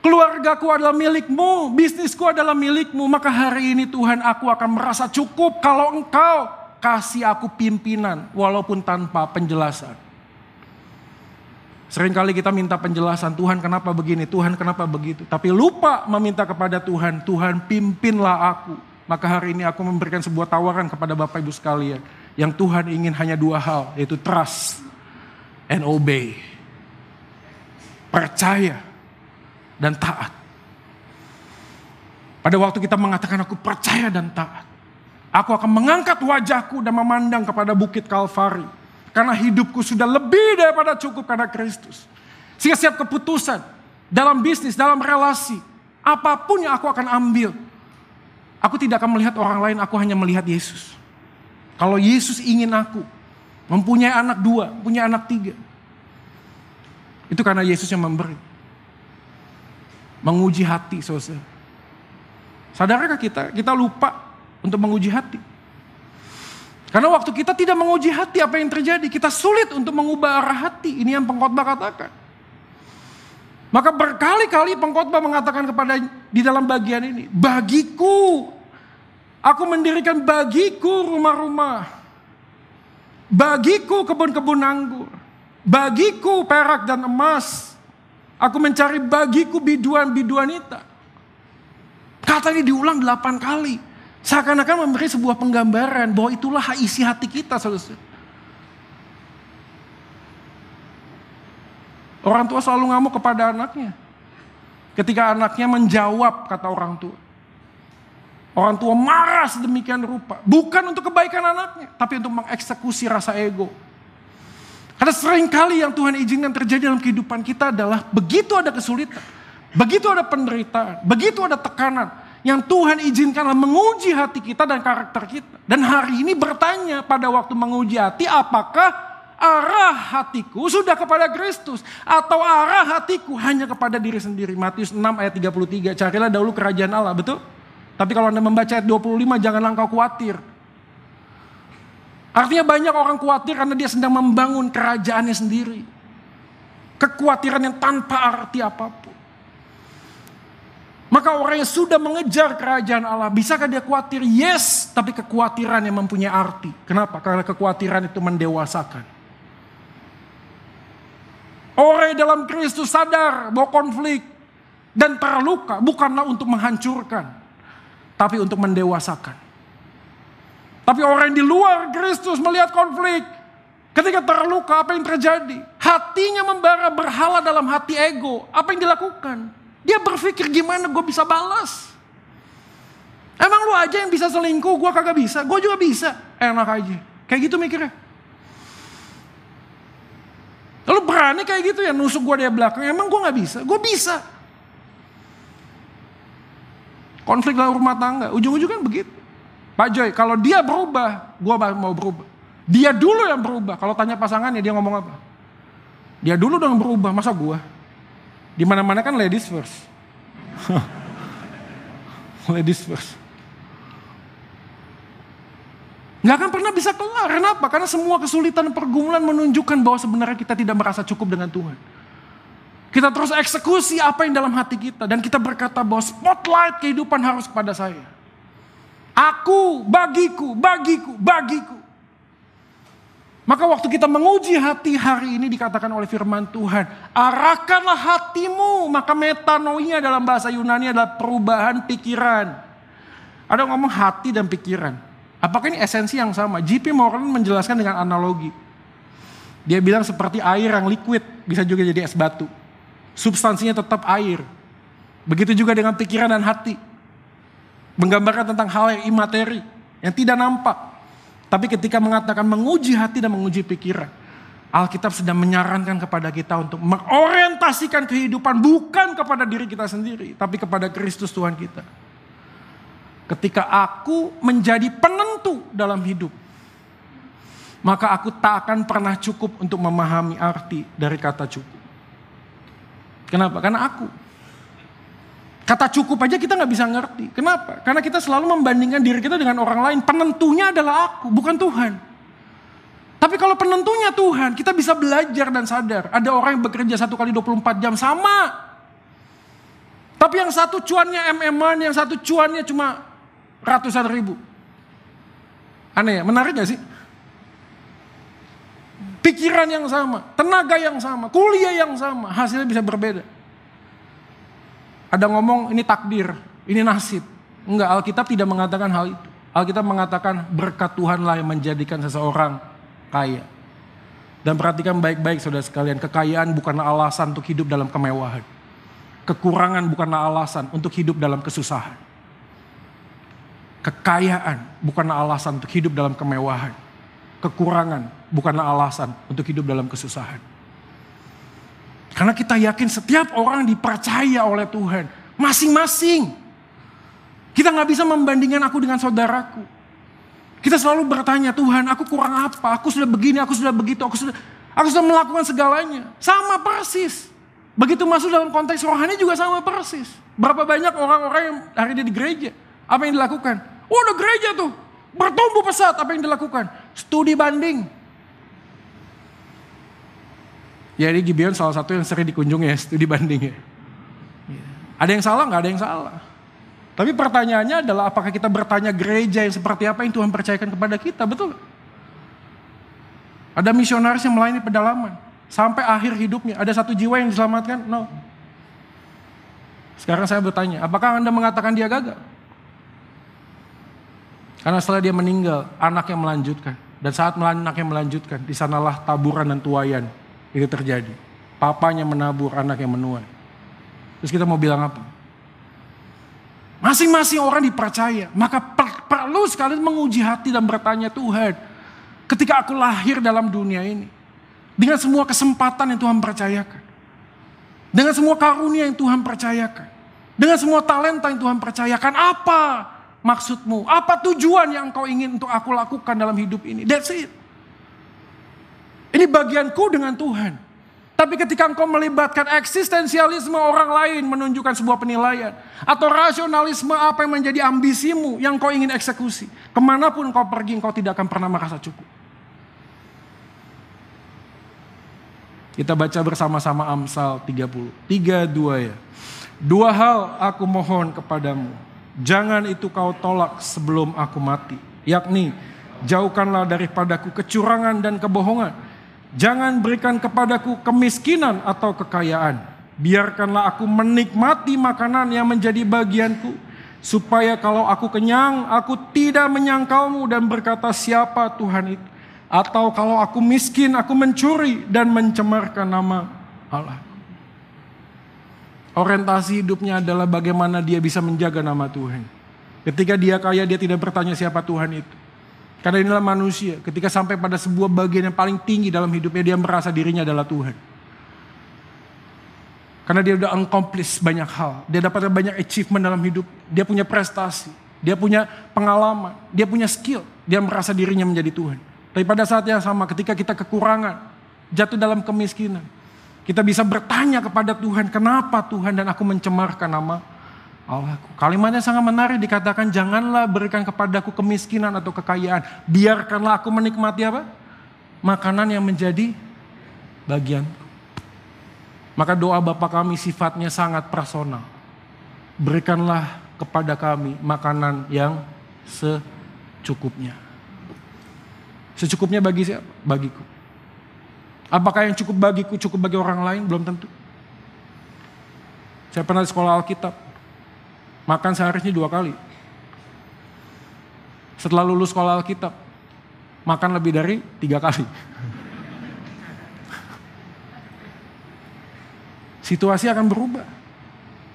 Keluargaku adalah milikmu, bisnisku adalah milikmu, maka hari ini Tuhan aku akan merasa cukup kalau engkau kasih aku pimpinan walaupun tanpa penjelasan. Seringkali kita minta penjelasan, Tuhan kenapa begini, Tuhan kenapa begitu. Tapi lupa meminta kepada Tuhan, Tuhan pimpinlah aku. Maka hari ini aku memberikan sebuah tawaran kepada Bapak Ibu sekalian. Yang Tuhan ingin hanya dua hal, yaitu trust and obey. Percaya dan taat. Pada waktu kita mengatakan aku percaya dan taat. Aku akan mengangkat wajahku dan memandang kepada bukit Kalvari karena hidupku sudah lebih daripada cukup karena Kristus. Sehingga setiap keputusan dalam bisnis, dalam relasi, apa pun yang aku akan ambil, aku tidak akan melihat orang lain, aku hanya melihat Yesus. Kalau Yesus ingin aku mempunyai anak dua, punya anak tiga, itu karena Yesus yang memberi. Menguji hati, saudara. Sadarkah kita? Kita lupa untuk menguji hati. Karena waktu kita tidak menguji hati apa yang terjadi, kita sulit untuk mengubah arah hati. Ini yang pengkhotbah katakan. Maka berkali-kali pengkhotbah mengatakan kepada di dalam bagian ini, bagiku, aku mendirikan bagiku rumah-rumah, bagiku kebun-kebun anggur, bagiku perak dan emas, aku mencari bagiku biduan-biduanita. Kata ini diulang delapan kali. Seakan-akan memberi sebuah penggambaran bahwa itulah isi hati kita saudara. Orang tua selalu ngamuk kepada anaknya. Ketika anaknya menjawab kata orang tua. Orang tua marah sedemikian rupa. Bukan untuk kebaikan anaknya. Tapi untuk mengeksekusi rasa ego. Karena sering kali yang Tuhan izinkan terjadi dalam kehidupan kita adalah begitu ada kesulitan. Begitu ada penderitaan. Begitu ada tekanan yang Tuhan izinkanlah menguji hati kita dan karakter kita. Dan hari ini bertanya pada waktu menguji hati apakah arah hatiku sudah kepada Kristus atau arah hatiku hanya kepada diri sendiri. Matius 6 ayat 33, carilah dahulu kerajaan Allah, betul? Tapi kalau Anda membaca ayat 25 janganlah engkau khawatir. Artinya banyak orang khawatir karena dia sedang membangun kerajaannya sendiri. Kekhawatiran yang tanpa arti apa pun. Maka orang yang sudah mengejar kerajaan Allah, bisakah dia khawatir? Yes, tapi kekhawatiran yang mempunyai arti. Kenapa? Karena kekhawatiran itu mendewasakan. Orang yang dalam Kristus sadar bahwa konflik dan terluka bukanlah untuk menghancurkan, tapi untuk mendewasakan. Tapi orang yang di luar Kristus melihat konflik, ketika terluka apa yang terjadi? Hatinya membara berhala dalam hati ego. Apa yang dilakukan? Dia berpikir gimana gue bisa balas. Emang lu aja yang bisa selingkuh, gue kagak bisa. Gue juga bisa. Enak aja. Kayak gitu mikirnya. Lalu berani kayak gitu ya nusuk gue dari belakang. Emang gue gak bisa? Gue bisa. Konflik dalam rumah tangga. Ujung-ujung kan begitu. Pak Joy, kalau dia berubah, gue mau berubah. Dia dulu yang berubah. Kalau tanya pasangannya dia ngomong apa? Dia dulu dong berubah, masa gue? Di mana-mana kan ladies first. ladies first. Nggak akan pernah bisa kelar. Kenapa? Karena semua kesulitan pergumulan menunjukkan bahwa sebenarnya kita tidak merasa cukup dengan Tuhan. Kita terus eksekusi apa yang dalam hati kita. Dan kita berkata bahwa spotlight kehidupan harus kepada saya. Aku, bagiku, bagiku, bagiku. Maka waktu kita menguji hati hari ini dikatakan oleh firman Tuhan. Arahkanlah hatimu. Maka metanoia dalam bahasa Yunani adalah perubahan pikiran. Ada ngomong hati dan pikiran. Apakah ini esensi yang sama? JP Morgan menjelaskan dengan analogi. Dia bilang seperti air yang liquid bisa juga jadi es batu. Substansinya tetap air. Begitu juga dengan pikiran dan hati. Menggambarkan tentang hal yang imateri, yang tidak nampak. Tapi ketika mengatakan menguji hati dan menguji pikiran, Alkitab sedang menyarankan kepada kita untuk mengorientasikan kehidupan bukan kepada diri kita sendiri, tapi kepada Kristus Tuhan kita. Ketika aku menjadi penentu dalam hidup, maka aku tak akan pernah cukup untuk memahami arti dari kata cukup. Kenapa? Karena aku. Kata cukup aja kita nggak bisa ngerti. Kenapa? Karena kita selalu membandingkan diri kita dengan orang lain. Penentunya adalah aku, bukan Tuhan. Tapi kalau penentunya Tuhan, kita bisa belajar dan sadar. Ada orang yang bekerja satu kali 24 jam, sama. Tapi yang satu cuannya mm yang satu cuannya cuma ratusan ribu. Aneh ya, menarik gak sih? Pikiran yang sama, tenaga yang sama, kuliah yang sama, hasilnya bisa berbeda. Ada ngomong ini takdir, ini nasib. Enggak, Alkitab tidak mengatakan hal itu. Alkitab mengatakan berkat Tuhanlah yang menjadikan seseorang kaya. Dan perhatikan baik-baik saudara sekalian, kekayaan bukanlah alasan untuk hidup dalam kemewahan. Kekurangan bukanlah alasan untuk hidup dalam kesusahan. Kekayaan bukanlah alasan untuk hidup dalam kemewahan. Kekurangan bukanlah alasan untuk hidup dalam kesusahan. Karena kita yakin setiap orang dipercaya oleh Tuhan. Masing-masing. Kita nggak bisa membandingkan aku dengan saudaraku. Kita selalu bertanya, Tuhan aku kurang apa? Aku sudah begini, aku sudah begitu, aku sudah aku sudah melakukan segalanya. Sama persis. Begitu masuk dalam konteks rohani juga sama persis. Berapa banyak orang-orang yang hari ini di gereja. Apa yang dilakukan? Udah gereja tuh. Bertumbuh pesat. Apa yang dilakukan? Studi banding Ya ini Gibeon salah satu yang sering dikunjungi ya, studi banding ya. Ada yang salah nggak ada yang salah. Tapi pertanyaannya adalah apakah kita bertanya gereja yang seperti apa yang Tuhan percayakan kepada kita, betul? Ada misionaris yang melayani pedalaman. Sampai akhir hidupnya, ada satu jiwa yang diselamatkan? No. Sekarang saya bertanya, apakah Anda mengatakan dia gagal? Karena setelah dia meninggal, anak yang melanjutkan. Dan saat anak yang melanjutkan, di sanalah taburan dan tuayan itu terjadi. Papanya menabur, anak yang menuai. Terus kita mau bilang apa? Masing-masing orang dipercaya. Maka per perlu sekali menguji hati dan bertanya Tuhan. Ketika aku lahir dalam dunia ini. Dengan semua kesempatan yang Tuhan percayakan. Dengan semua karunia yang Tuhan percayakan. Dengan semua talenta yang Tuhan percayakan. Apa maksudmu? Apa tujuan yang kau ingin untuk aku lakukan dalam hidup ini? That's it. Ini bagianku dengan Tuhan. Tapi ketika engkau melibatkan eksistensialisme orang lain menunjukkan sebuah penilaian. Atau rasionalisme apa yang menjadi ambisimu yang kau ingin eksekusi. Ke mana pun kau pergi engkau tidak akan pernah merasa cukup. Kita baca bersama-sama Amsal 30. 32 ya. Dua hal aku mohon kepadamu. Jangan itu kau tolak sebelum aku mati. Yakni jauhkanlah daripadaku kecurangan dan kebohongan Jangan berikan kepadaku kemiskinan atau kekayaan. Biarkanlah aku menikmati makanan yang menjadi bagianku. Supaya kalau aku kenyang, aku tidak menyangkalmu dan berkata siapa Tuhan itu. Atau kalau aku miskin, aku mencuri dan mencemarkan nama Allah. Orientasi hidupnya adalah bagaimana dia bisa menjaga nama Tuhan. Ketika dia kaya, dia tidak bertanya siapa Tuhan itu. Karena inilah manusia, ketika sampai pada sebuah bagian yang paling tinggi dalam hidupnya, dia merasa dirinya adalah Tuhan. Karena dia udah accomplish banyak hal. Dia dapat banyak achievement dalam hidup. Dia punya prestasi. Dia punya pengalaman. Dia punya skill. Dia merasa dirinya menjadi Tuhan. Tapi pada saat yang sama ketika kita kekurangan. Jatuh dalam kemiskinan. Kita bisa bertanya kepada Tuhan. Kenapa Tuhan dan aku mencemarkan nama Allahku. Kalimatnya sangat menarik dikatakan janganlah berikan kepadaku kemiskinan atau kekayaan. Biarkanlah aku menikmati apa? Makanan yang menjadi bagian. Maka doa Bapa kami sifatnya sangat personal. Berikanlah kepada kami makanan yang secukupnya. Secukupnya bagi siapa? Bagiku. Apakah yang cukup bagiku cukup bagi orang lain? Belum tentu. Saya pernah di sekolah Alkitab. Makan sehari ini dua kali. Setelah lulus sekolah Alkitab, makan lebih dari tiga kali. Situasi akan berubah.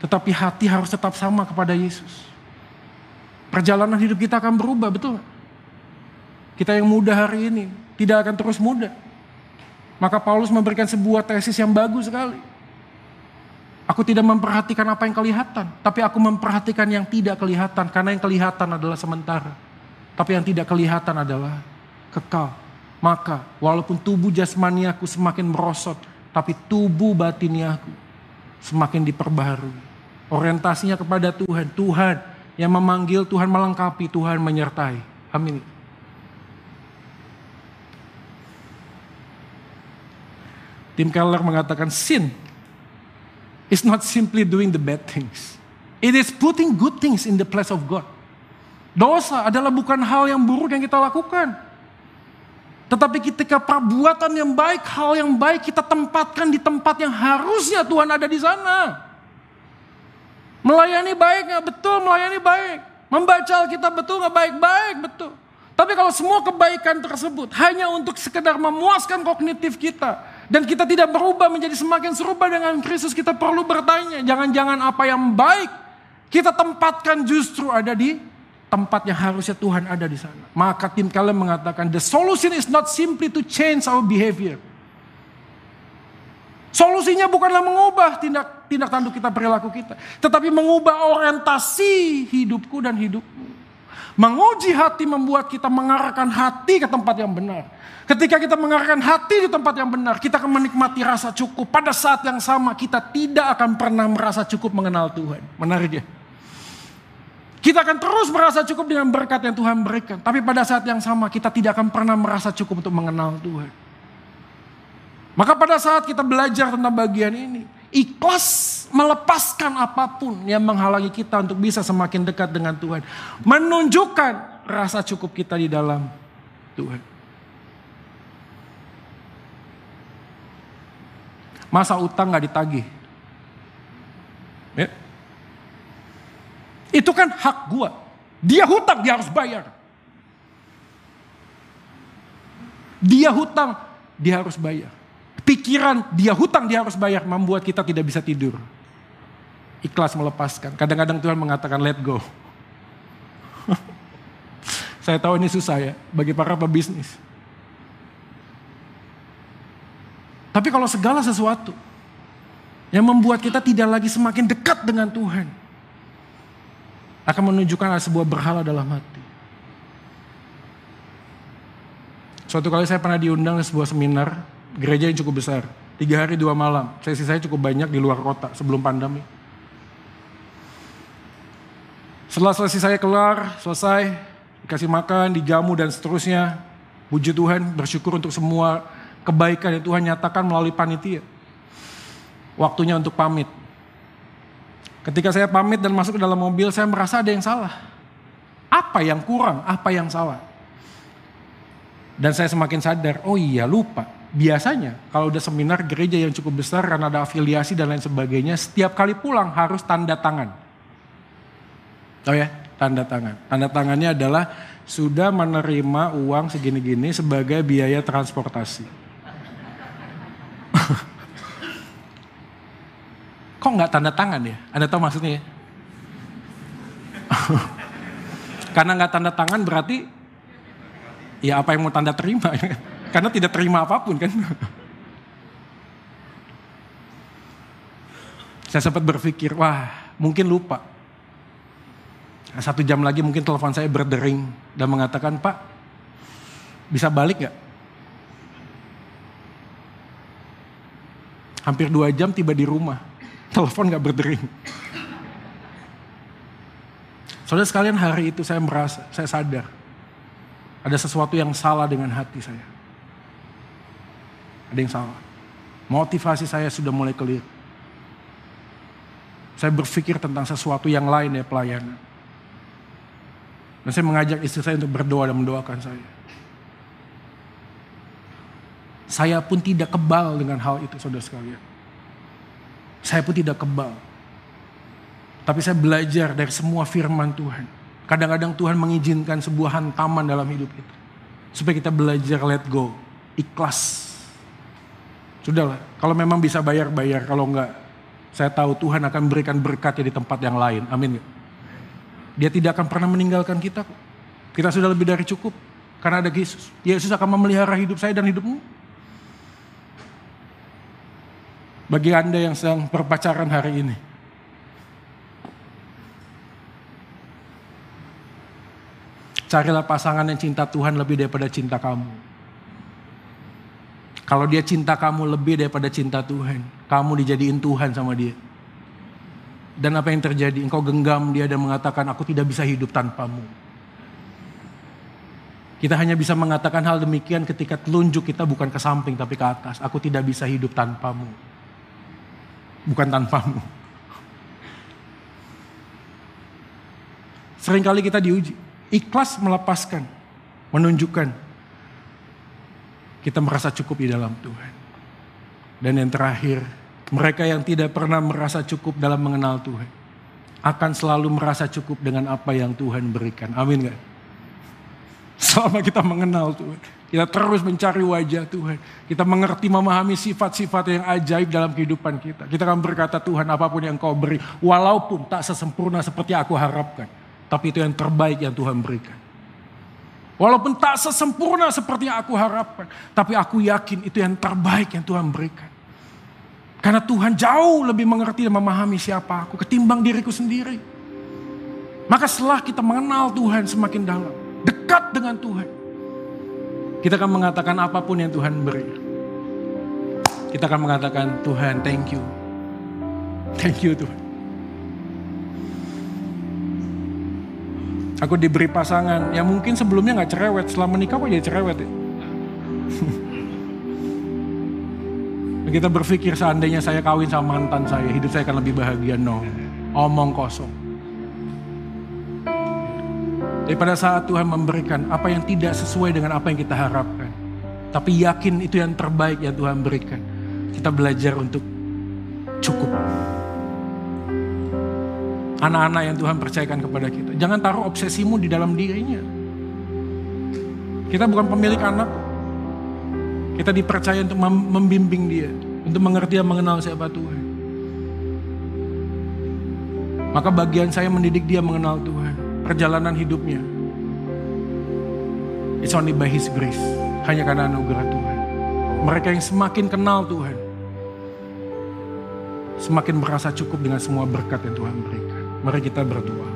Tetapi hati harus tetap sama kepada Yesus. Perjalanan hidup kita akan berubah, betul Kita yang muda hari ini tidak akan terus muda. Maka Paulus memberikan sebuah tesis yang bagus sekali. Aku tidak memperhatikan apa yang kelihatan, tapi aku memperhatikan yang tidak kelihatan karena yang kelihatan adalah sementara. Tapi yang tidak kelihatan adalah kekal. Maka walaupun tubuh jasmaniaku semakin merosot, tapi tubuh batiniaku semakin diperbaharui. Orientasinya kepada Tuhan. Tuhan yang memanggil, Tuhan melengkapi, Tuhan menyertai. Amin. Tim Keller mengatakan sin is not simply doing the bad things. It is putting good things in the place of God. Dosa adalah bukan hal yang buruk yang kita lakukan. Tetapi ketika perbuatan yang baik, hal yang baik kita tempatkan di tempat yang harusnya Tuhan ada di sana. Melayani baik nggak betul, melayani baik. Membaca Alkitab betul nggak baik-baik betul. Tapi kalau semua kebaikan tersebut hanya untuk sekedar memuaskan kognitif kita dan kita tidak berubah menjadi semakin serupa dengan Kristus, kita perlu bertanya, jangan-jangan apa yang baik kita tempatkan justru ada di tempat yang harusnya Tuhan ada di sana. Maka tim kalian mengatakan the solution is not simply to change our behavior. Solusinya bukanlah mengubah tindak tindak tanduk kita, perilaku kita, tetapi mengubah orientasi hidupku dan hidupmu. Menguji hati membuat kita mengarahkan hati ke tempat yang benar. Ketika kita mengarahkan hati di tempat yang benar, kita akan menikmati rasa cukup. Pada saat yang sama kita tidak akan pernah merasa cukup mengenal Tuhan. Menarik ya? Kita akan terus merasa cukup dengan berkat yang Tuhan berikan. Tapi pada saat yang sama kita tidak akan pernah merasa cukup untuk mengenal Tuhan. Maka pada saat kita belajar tentang bagian ini, ikhlas melepaskan apa pun yang menghalangi kita untuk bisa semakin dekat dengan Tuhan. Menunjukkan rasa cukup kita di dalam Tuhan. Masa utang gak ditagih? Ya. Itu kan hak gua. Dia hutang, dia harus bayar. Dia hutang, dia harus bayar. Pikiran dia hutang, dia harus bayar, membuat kita tidak bisa tidur. Ikhlas melepaskan. Kadang-kadang Tuhan mengatakan let go. Saya tahu ini susah ya bagi para pebisnis. Tapi kalau segala sesuatu yang membuat kita tidak lagi semakin dekat dengan Tuhan, akan menunjukkan ada sebuah berhala dalam hati. Suatu kali saya pernah diundang ke sebuah seminar, gereja yang cukup besar. Tiga hari dua malam, sesi saya cukup banyak di luar kota sebelum pandemi. Setelah selesai saya kelar, selesai, dikasih makan, dijamu dan seterusnya. Puji Tuhan, bersyukur untuk semua kebaikan yang Tuhan nyatakan melalui panitia. Waktunya untuk pamit. Ketika saya pamit dan masuk ke dalam mobil, saya merasa ada yang salah. Apa yang kurang? Apa yang salah? Dan saya semakin sadar, oh iya lupa. Biasanya kalau udah seminar gereja yang cukup besar karena ada afiliasi dan lain sebagainya, setiap kali pulang harus tanda tangan. Oh ya, tanda tangan. Tanda tangannya adalah sudah menerima uang segini-gini sebagai biaya transportasi. kok nggak tanda tangan ya? Anda tahu maksudnya ya? Karena nggak tanda tangan berarti ya apa yang mau tanda terima Karena tidak terima apa pun kan. Saya sempat berpikir, wah mungkin lupa. Nah, satu jam lagi mungkin telepon saya berdering dan mengatakan, Pak bisa balik nggak? Hampir dua jam tiba di rumah telepon gak berdering. Saudara sekalian hari itu saya merasa, saya sadar. Ada sesuatu yang salah dengan hati saya. Ada yang salah. Motivasi saya sudah mulai keliru. Saya berpikir tentang sesuatu yang lain ya pelayanan. Dan saya mengajak istri saya untuk berdoa dan mendoakan saya. Saya pun tidak kebal dengan hal itu saudara sekalian. Saya pun tidak kebal. Tapi saya belajar dari semua firman Tuhan. Kadang-kadang Tuhan mengizinkan sebuah hantaman dalam hidup kita. Supaya kita belajar let go. Ikhlas. Sudahlah, kalau memang bisa bayar-bayar, kalau enggak, saya tahu Tuhan akan berikan berkatnya di tempat yang lain. Amin. Dia tidak akan pernah meninggalkan kita Kita sudah lebih dari cukup. Karena ada Yesus. Yesus akan memelihara hidup saya dan hidupmu. Bagi Anda yang sedang berpacaran hari ini. Carilah pasangan yang cinta Tuhan lebih daripada cinta kamu. Kalau dia cinta kamu lebih daripada cinta Tuhan, kamu dijadiin Tuhan sama dia. Dan apa yang terjadi? Engkau genggam dia dan mengatakan, aku tidak bisa hidup tanpamu. Kita hanya bisa mengatakan hal demikian ketika telunjuk kita bukan ke samping tapi ke atas. Aku tidak bisa hidup tanpamu. Bukan tanpamu. Seringkali kita diuji. Ikhlas melepaskan. Menunjukkan. Kita merasa cukup di dalam Tuhan. Dan yang terakhir, mereka yang tidak pernah merasa cukup dalam mengenal Tuhan akan selalu merasa cukup dengan apa yang Tuhan berikan. Amin gak? Selama kita mengenal Tuhan, kita terus mencari wajah Tuhan. Kita mengerti memahami sifat-sifat yang ajaib dalam kehidupan kita. Kita akan berkata Tuhan apa pun yang kau beri, walaupun tak sesempurna seperti aku harapkan. Tapi itu yang terbaik yang Tuhan berikan. Walaupun tak sesempurna seperti yang aku harapkan. Tapi aku yakin itu yang terbaik yang Tuhan berikan. Karena Tuhan jauh lebih mengerti dan memahami siapa aku ketimbang diriku sendiri. Maka setelah kita mengenal Tuhan semakin dalam, dekat dengan Tuhan, kita akan mengatakan apa pun yang Tuhan beri. Kita akan mengatakan Tuhan thank you. Thank you Tuhan. Aku diberi pasangan yang mungkin sebelumnya gak cerewet, setelah menikah kok jadi cerewet ya. Kita berpikir seandainya saya kawin sama mantan saya, hidup saya akan lebih bahagia. No, omong kosong. Jadi pada saat Tuhan memberikan apa yang tidak sesuai dengan apa yang kita harapkan. Tapi yakin itu yang terbaik yang Tuhan berikan. Kita belajar untuk cukup. Anak-anak yang Tuhan percayakan kepada kita. Jangan taruh obsesimu di dalam dirinya. Kita bukan pemilik anak. Kita dipercaya untuk membimbing dia, untuk mengerti dan mengenal siapa Tuhan. Maka bagian saya mendidik dia mengenal Tuhan, perjalanan hidupnya. It's only by His grace, hanya karena anugerah Tuhan. Mereka yang semakin kenal Tuhan, semakin merasa cukup dengan semua berkat yang Tuhan berikan. Mari kita berdoa.